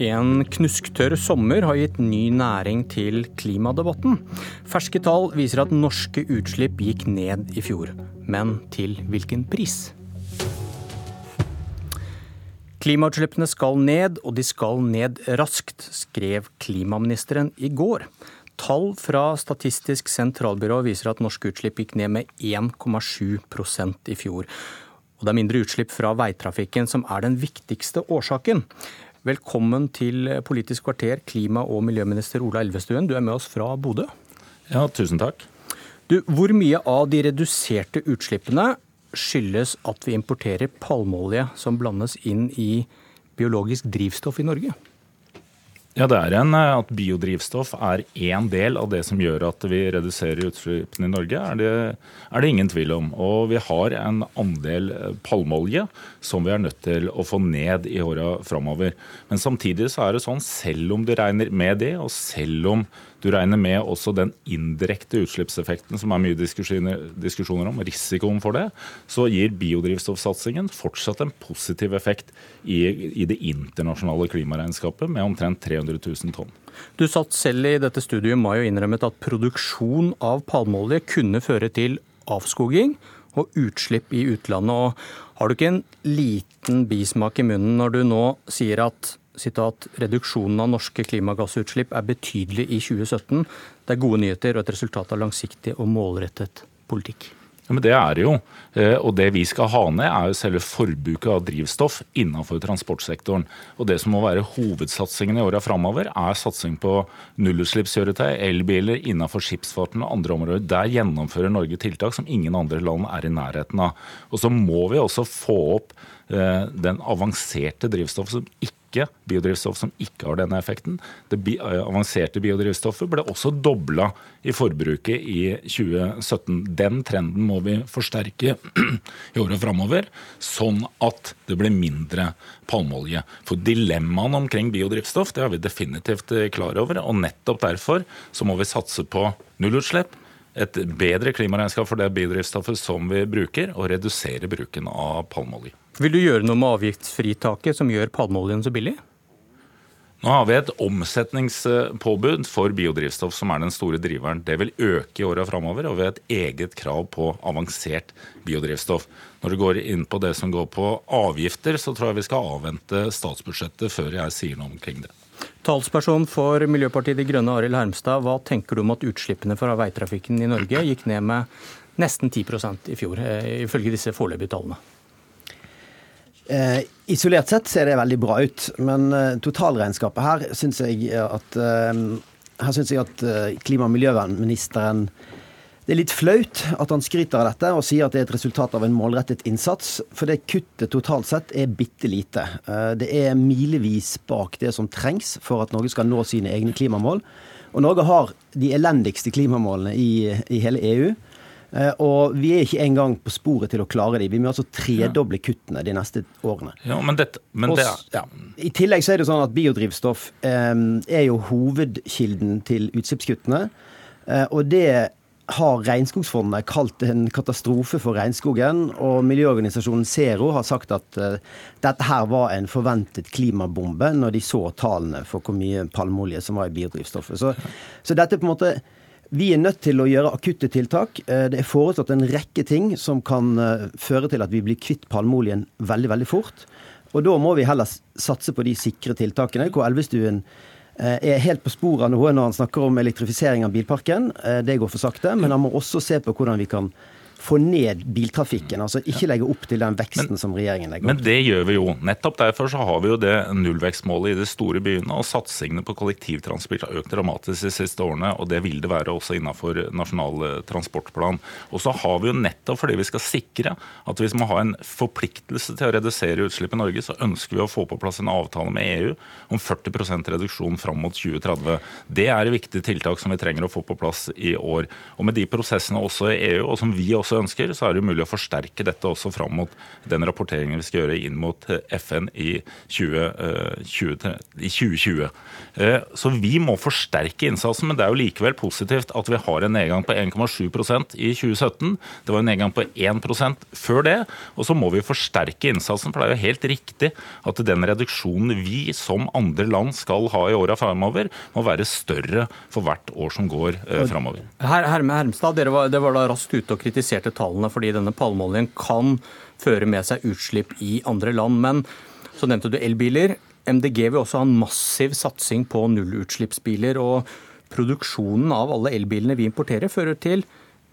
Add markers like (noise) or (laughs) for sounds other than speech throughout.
En knusktørr sommer har gitt ny næring til klimadebatten. Ferske tall viser at norske utslipp gikk ned i fjor. Men til hvilken pris? Klimautslippene skal ned, og de skal ned raskt, skrev klimaministeren i går. Tall fra Statistisk sentralbyrå viser at norske utslipp gikk ned med 1,7% i fjor. Og det er mindre utslipp fra veitrafikken som er den viktigste årsaken. Velkommen til Politisk kvarter, klima- og miljøminister Ola Elvestuen. Du er med oss fra Bodø. Ja, tusen takk. Du, hvor mye av de reduserte utslippene skyldes at vi importerer palmeolje som blandes inn i biologisk drivstoff i Norge? Ja, det er en, eh, At biodrivstoff er én del av det som gjør at vi reduserer utslippene i Norge, er det, er det ingen tvil om. Og vi har en andel eh, palmeolje som vi er nødt til å få ned i åra framover. Men samtidig så er det sånn, selv om du regner med det, og selv om du regner med også den indirekte utslippseffekten som er mye diskusjoner, diskusjoner om, risikoen for det, så gir biodrivstoffsatsingen fortsatt en positiv effekt i, i det internasjonale klimaregnskapet med omtrent 300 000 tonn. Du satt selv i dette studiet i mai og innrømmet at produksjon av palmeolje kunne føre til avskoging og utslipp i utlandet. Og har du ikke en liten bismak i munnen når du nå sier at sitat, reduksjonen av norske klimagassutslipp er betydelig i 2017. Det er gode nyheter og et resultat av langsiktig og målrettet politikk. Ja, men Det er det jo. Eh, og det vi skal ha ned, er jo selve forbruket av drivstoff innenfor transportsektoren. Og det som må være hovedsatsingen i åra framover, er satsing på nullutslippskjøretøy, elbiler innenfor skipsfarten og andre områder. Der gjennomfører Norge tiltak som ingen andre land er i nærheten av. Og så må vi også få opp eh, den avanserte drivstoffet som ikke ikke biodrivstoff som ikke har denne effekten. Det eh, avanserte biodrivstoffet ble også dobla i forbruket i 2017. Den trenden må vi forsterke (clears throat) i året framover, sånn at det blir mindre palmeolje. For dilemmaene omkring biodrivstoff det er vi definitivt eh, klar over, og nettopp derfor så må vi satse på nullutslipp et bedre klimaregnskap for det biodrivstoffet som vi bruker, og redusere bruken av palmeolje. Vil du gjøre noe med avgiftsfritaket som gjør palmeoljen så billig? Nå har vi et omsetningspåbud for biodrivstoff, som er den store driveren. Det vil øke i åra framover, og vi har et eget krav på avansert biodrivstoff. Når det går inn på det som går på avgifter, så tror jeg vi skal avvente statsbudsjettet før jeg sier noe omkring det. Talsperson for Miljøpartiet De Grønne, Arild Hermstad. Hva tenker du om at utslippene fra veitrafikken i Norge gikk ned med nesten 10% i fjor, eh, ifølge disse foreløpige tallene? Eh, isolert sett ser det veldig bra ut, men eh, totalregnskapet her syns jeg at eh, her syns jeg at eh, klima- og miljøvernministeren det er litt flaut at han skryter av dette og sier at det er et resultat av en målrettet innsats, for det kuttet totalt sett er bitte lite. Eh, det er milevis bak det som trengs for at Norge skal nå sine egne klimamål. Og Norge har de elendigste klimamålene i, i hele EU. Eh, og vi er ikke engang på sporet til å klare de. Vi må altså tredoble kuttene de neste årene. Ja, men dette, men det, ja. I tillegg så er det sånn at biodrivstoff eh, er jo hovedkilden til utslippskuttene. Eh, og det har Regnskogsfondet kalt en katastrofe for regnskogen. Og miljøorganisasjonen Zero har sagt at uh, dette her var en forventet klimabombe når de så tallene for hvor mye palmeolje som var i biodrivstoffet. Så, så dette er på en måte vi er nødt til å gjøre akutte tiltak. Eh, det er foreslått en rekke ting som kan uh, føre til at vi blir kvitt palmeoljen veldig, veldig fort. Og da må vi heller satse på de sikre tiltakene, hvor Elvestuen Eh, er helt på sporet av noe når han snakker om elektrifisering av bilparken. Eh, det går for sakte. Men han må også se på hvordan vi kan få ned biltrafikken. altså Ikke legge opp til den veksten men, som regjeringen legger opp til. Men det gjør vi jo. Nettopp derfor så har vi jo det nullvekstmålet i de store byene. Og satsingene på kollektivtransport har økt dramatisk de siste årene. Og det vil det være også innenfor Nasjonal transportplan. Og så har vi jo nettopp fordi vi skal sikre at hvis man har en forpliktelse til å redusere utslipp i Norge, så ønsker vi å få på plass en avtale med EU om 40% reduksjon fram mot 2030. Det er et viktig tiltak som vi trenger å få på plass i år. Og med de prosessene også i EU, og som vi også også ønsker, så er det mulig å forsterke dette også fram mot den rapporteringen vi skal gjøre inn mot FN i, 20, 20, i 2020. Så vi må forsterke innsatsen, men det er jo likevel positivt at vi har en nedgang på 1,7% i 2017. Det var en nedgang på 1% før det. Og så må vi forsterke innsatsen, for det er jo helt riktig at den reduksjonen vi som andre land skal ha i åra framover, må være større for hvert år som går eh, framover. Her, Herme Hermstad, var, dere var da raskt ute og kritiserte tallene fordi denne palmeoljen kan føre med seg utslipp i andre land. Men så nevnte du elbiler. MDG vil også ha en massiv satsing på nullutslippsbiler. og Produksjonen av alle elbilene vi importerer, fører til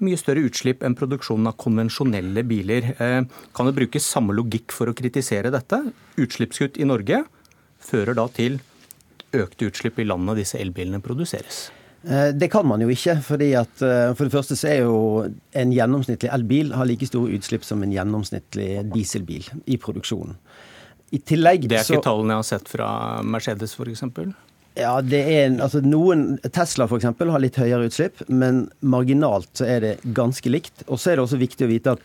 mye større utslipp enn produksjonen av konvensjonelle biler. Eh, kan det brukes samme logikk for å kritisere dette? Utslippskutt i Norge fører da til økte utslipp i landene disse elbilene produseres. Eh, det kan man jo ikke. fordi at eh, For det første så er jo en gjennomsnittlig elbil har like store utslipp som en gjennomsnittlig dieselbil i produksjonen. I tillegg Det er ikke så, tallene jeg har sett fra Mercedes f.eks.? Ja, det er altså noen Tesla f.eks. har litt høyere utslipp, men marginalt så er det ganske likt. Og så er det også viktig å vite at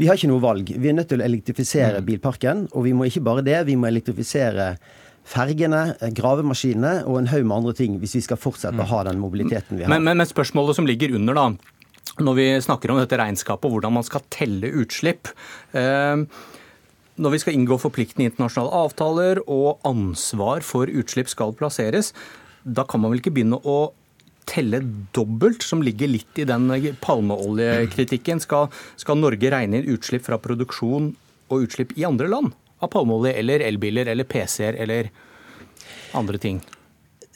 vi har ikke noe valg. Vi er nødt til å elektrifisere mm. bilparken. Og vi må ikke bare det, vi må elektrifisere fergene, gravemaskinene og en haug med andre ting hvis vi skal fortsette å ha den mobiliteten vi har. Men, men, men spørsmålet som ligger under, da, når vi snakker om dette regnskapet og hvordan man skal telle utslipp. Eh, når vi skal inngå forpliktende internasjonale avtaler og ansvar for utslipp skal plasseres, da kan man vel ikke begynne å telle dobbelt, som ligger litt i den palmeoljekritikken. Skal, skal Norge regne inn utslipp fra produksjon og utslipp i andre land av palmeolje eller elbiler eller PC-er eller andre ting?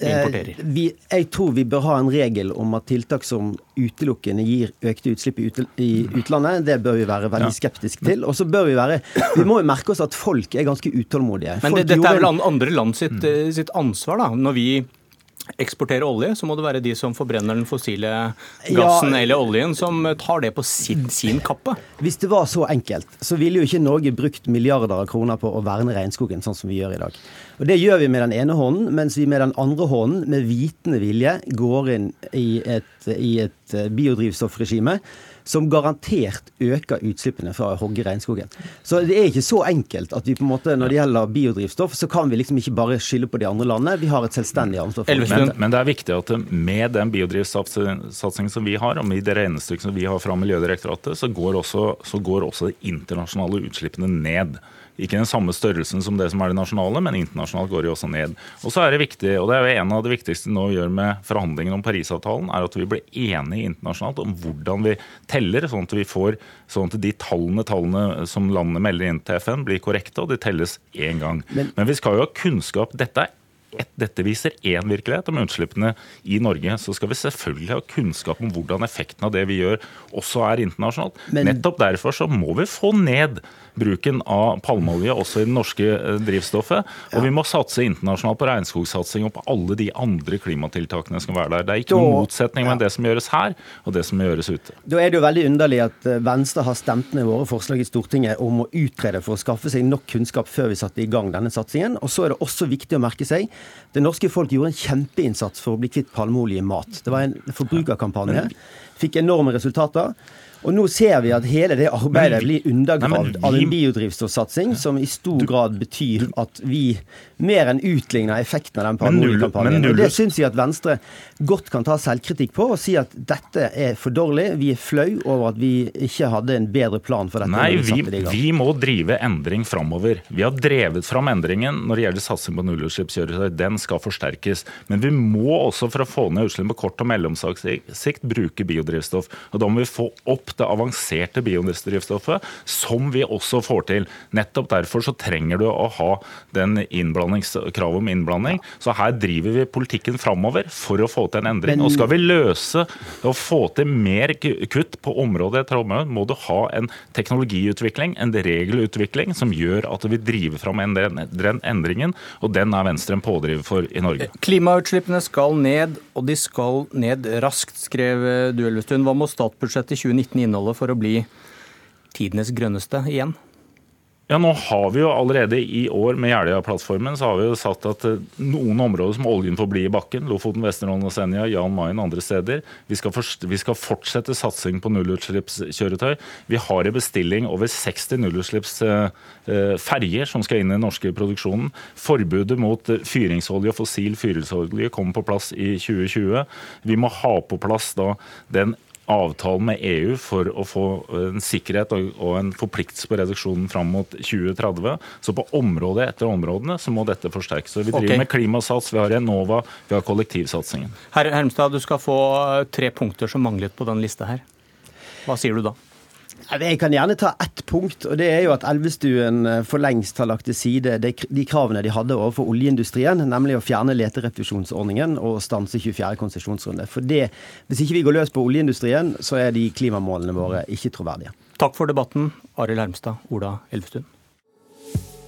Eh, vi, jeg tror vi bør ha en regel om at tiltak som utelukkende gir økte utslipp i, utlandet, det bør vi være veldig skeptiske til. Og så bør vi være Vi må jo merke oss at folk er ganske utålmodige. Men det, dette er vel andre land sitt, eh, sitt ansvar, da? Når vi eksportere olje, så må det være de som forbrenner den fossile gassen ja, eller oljen, som tar det på sin, sin, kappe. Hvis det var så enkelt, så ville jo ikke Norge brukt milliarder av kroner på å verne regnskogen, sånn som vi gjør i dag. Og Det gjør vi med den ene hånden, mens vi med den andre hånden, med vitende vilje, går inn i et, i et biodrivstoffregime som garantert øker utslippene fra å hogge regnskogen. Så det er ikke så enkelt at vi på en måte, når det gjelder biodrivstoff, så kan vi liksom ikke bare skylde på de andre landene. Vi har et selvstendig ansvar for det. Men, men, det er viktig at med den biodrivstoffsatsingen som vi har, og med det regnestykket som vi har fra Miljødirektoratet, så går også, så går også de internasjonale utslippene ned. Ikke den samme størrelsen som det som er det nasjonale, men internasjonalt går de også ned. Og så er det viktig, og det er jo en av det viktigste vi nå gjør med forhandlingene om Parisavtalen, er at vi blir enige internasjonalt om hvordan vi teller, sånn at vi får sånn at de tallene, tallene som landene melder inn til FN, blir korrekte, og de telles én gang. Men, men vi skal jo ha kunnskap. Dette er dette viser én virkelighet om utslippene i Norge. Så skal vi selvfølgelig ha kunnskap om hvordan effekten av det vi gjør, også er internasjonalt. Men, Nettopp derfor så må vi få ned bruken av palmeolje også i det norske eh, drivstoffet. Og ja. vi må satse internasjonalt på regnskogsatsing og på alle de andre klimatiltakene som skal være der. Det er ikke noen motsetning mellom ja. det som gjøres her og det som gjøres ute. Da er det jo veldig underlig at eh, Venstre har stemt ned våre forslag i Stortinget om å utrede for å skaffe seg nok kunnskap før vi satte i gang denne satsingen. Og så er det også viktig å merke seg det norske folk gjorde en kjempeinnsats for å bli kvitt palmeolje i mat. Det var en forbrukerkampanje. Fikk enorme resultater. Og nå ser vi at hele det arbeidet blir undergravd av en biodrivstoffsatsing som i stor grad betyr at vi mer enn utligner effekten av den palmeoljekampanjen. Og det syns jeg at Venstre godt kan ta selvkritikk på og si at dette er for dårlig. Vi er flau over at vi ikke hadde en bedre plan for dette. Nei, vi, vi må drive endring framover. Vi har drevet fram endringen når det gjelder satsing på nullutslippskjøretøy. Den skal forsterkes. Men vi må også for å få ned utslipp på kort og mellomsikt bruke biodrivstoff. Og da må vi få opp det avanserte biodrivstoffet, som vi også får til. Nettopp derfor så trenger du å ha den kravet om innblanding. Så her driver vi politikken framover for å få til en endring. Men... Og skal vi løse og få til mer kutt på området etter område, må du ha en teknologiutvikling, en regelutvikling, som gjør at vi driver fram den endringen. Og den er Venstre en pådriver for i Norge. Klimautslippene skal ned, og de skal ned raskt, skrev du Elvestuen. Hva må statsbudsjettet 2019 inneholde for å bli tidenes grønneste igjen? Ja, nå har vi jo allerede i år med Jeløya-plattformen så har vi jo sagt at eh, noen områder som oljen får bli i bakken, Lofoten, Vesterålen og Senja, Jan Mayen andre steder, vi skal, vi skal fortsette satsing på nullutslippskjøretøy. Vi har i bestilling over 60 nullutslippsferjer som skal inn i den norske produksjonen. Forbudet mot fyringsolje og fossil fyringsolje kommer på plass i 2020. Vi må ha på plass da den avtalen med EU for å få en sikkerhet og en forpliktelse på reduksjonen fram mot 2030. Så på område etter områdene så må dette forsterkes. Vi driver okay. med Klimasats, vi har Enova, vi har kollektivsatsingen. Herr Hermstad, du skal få tre punkter som manglet på den lista her. Hva sier du da? Jeg kan gjerne ta ett punkt, og det er jo at Elvestuen eh, for lengst har lagt til side de kravene de hadde overfor oljeindustrien, nemlig å fjerne leterefusjonsordningen og stanse 24. konsesjonsrunde. For det, Hvis ikke vi går løs på oljeindustrien, så er de klimamålene våre ikke troverdige. Takk for debatten, Arild Hermstad, Ola Elvestuen.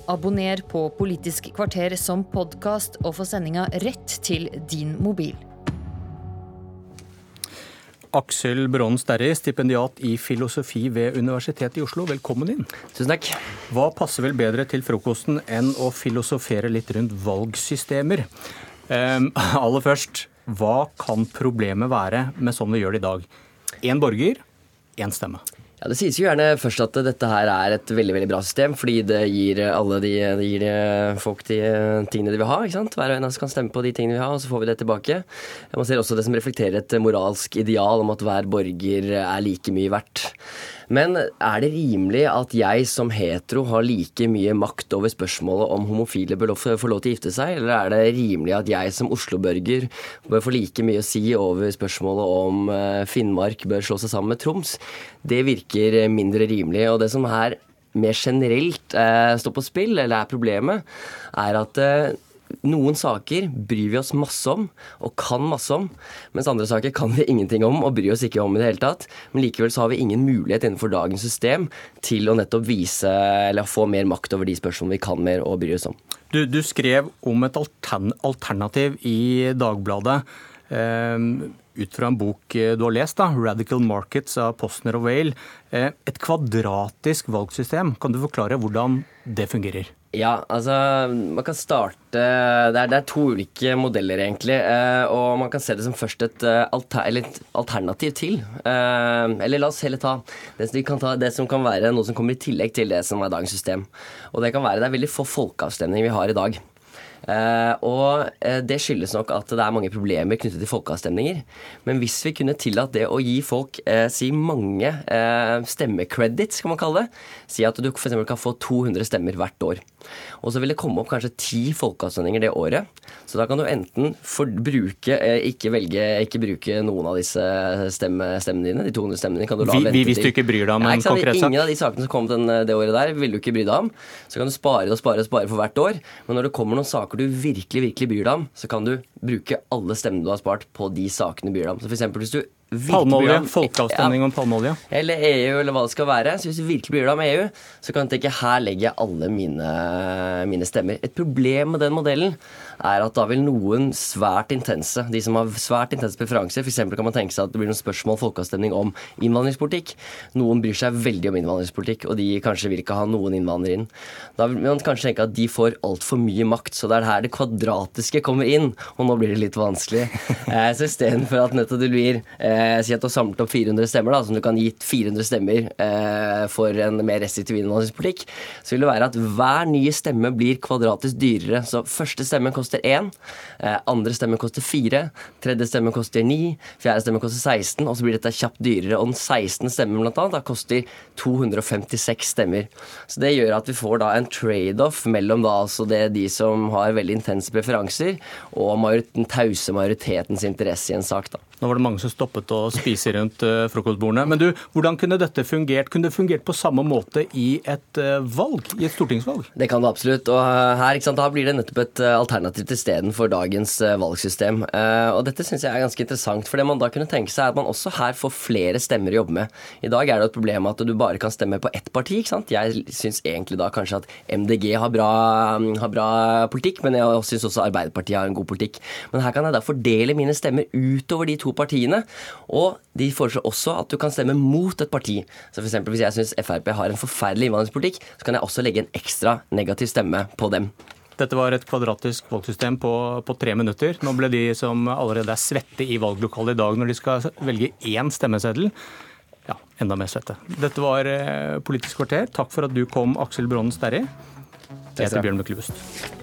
Abonner på Politisk kvarter som podkast og få sendinga rett til din mobil. Aksel Brånen Sterri, stipendiat i filosofi ved Universitetet i Oslo. Velkommen inn. Tusen takk. Hva passer vel bedre til frokosten enn å filosofere litt rundt valgsystemer? Um, (laughs) aller først, hva kan problemet være med sånn vi gjør det i dag? Én borger, én stemme. Ja, Det sies jo gjerne først at dette her er et veldig veldig bra system, fordi det gir alle de, det gir folk de tingene de vil ha. ikke sant? Hver og en av oss kan stemme på de tingene vi har, og så får vi det tilbake. Man ser også det som reflekterer et moralsk ideal om at hver borger er like mye verdt. Men er det rimelig at jeg som hetero har like mye makt over spørsmålet om homofile bør få lov til å gifte seg, eller er det rimelig at jeg som Oslo-børger bør få like mye å si over spørsmålet om eh, Finnmark bør slå seg sammen med Troms? Det virker mindre rimelig. Og det som her mer generelt eh, står på spill, eller er problemet, er at eh, noen saker bryr vi oss masse om og kan masse om, mens andre saker kan vi ingenting om og bryr oss ikke om i det hele tatt. Men likevel så har vi ingen mulighet innenfor dagens system til å nettopp vise eller få mer makt over de spørsmålene vi kan mer og bryr oss om. Du, du skrev om et alternativ i Dagbladet. Um, ut fra en bok du har lest, da, 'Radical Markets' av Postner og Whale. Eh, et kvadratisk valgsystem. Kan du forklare hvordan det fungerer? Ja, altså man kan starte det er, det er, to ulike modeller, egentlig. Eh, og man kan se det som først et, eh, alter, et alternativ til. Eh, eller la oss heller ta det, ta det, som kan være noe som kommer i tillegg til det som er dagens system. Og det kan være det er veldig få folkeavstemninger vi har i dag. Uh, og uh, det skyldes nok at det er mange problemer knyttet til folkeavstemninger. Men hvis vi kunne tillatt det å gi folk uh, si mange stemmecredits, kan man kalle det, si at du f.eks. kan få 200 stemmer hvert år. Og så vil det komme opp kanskje ti folkeavstemninger det året. Så da kan du enten bruke, ikke velge, ikke bruke noen av disse stemme, stemmene dine, de 200 stemmene dine. Kan du la vi, hvis du ikke bryr deg om en konkret sak? Ingen av de sakene som kom den, det året der, vil du ikke bry deg om. Så kan du spare og spare og spare for hvert år. Men når det kommer noen saker du virkelig virkelig bryr deg om, så kan du bruke alle stemmene du har spart på de sakene du bryr deg om. Så for hvis du Palmeolje, folkeavstemning om palmeolje. Eller EU, eller hva det skal være. Så hvis vi virkelig blir det om EU, så kan jeg tenke her legger jeg alle mine, mine stemmer. Et problem med den modellen er at da vil noen svært intense, de som har svært intense preferanser, f.eks. kan man tenke seg at det blir noen spørsmål folkeavstemning om innvandringspolitikk. Noen bryr seg veldig om innvandringspolitikk, og de kanskje vil ikke ha noen innvandrere inn. Da vil man kanskje tenke at de får altfor mye makt, så det er her det kvadratiske kommer inn. Og nå blir det litt vanskelig. (laughs) Eh, så istedenfor at nettopp det blir eh, Si at du har samlet opp 400 stemmer, da, som du kan gi 400 stemmer eh, for en mer restriktiv innvandringspolitikk, så vil det være at hver nye stemme blir kvadratisk dyrere. Så første stemme koster én. Eh, andre stemme koster fire. Tredje stemme koster ni. Fjerde stemme koster 16. Og så blir dette kjapt dyrere. Og den 16. stemmen blant annet, da koster 256 stemmer. Så det gjør at vi får da en trade-off mellom da altså det de som har veldig intense preferanser, og den tause majoritetens interesse i en sak. da. Nå var det mange som stoppet å spise rundt uh, frokostbordene. Men du, hvordan kunne dette fungert? Kunne det fungert på samme måte i et uh, valg, i et stortingsvalg? Det kan det absolutt. Og her, sant, blir det nettopp et alternativ til istedenfor dagens uh, valgsystem. og dette syns jeg er ganske interessant, for det man da kunne tenke seg er at man også her får flere stemmer å jobbe med. I dag er det et problem at du bare kan stemme på ett parti. ikke sant? Jeg syns egentlig da kanskje at MDG har bra, har bra politikk, men jeg syns også Arbeiderpartiet har en god politikk. Men her kan jeg da fordele mine stemmer utover de to partiene. Og de foreslår også at du kan stemme mot et parti. Så for eksempel, Hvis jeg syns Frp har en forferdelig innvandringspolitikk, så kan jeg også legge en ekstra negativ stemme på dem. Dette var et kvadratisk valgsystem på, på, tre minutter. Nå ble de som allerede er svette i valglokalet i dag, når de skal velge én stemmeseddel, ja, enda mer svette. Dette var eh, Politisk kvarter. Takk for at du kom, Aksel Bronnen Sterri. Jeg heter Bjørn Myklebust.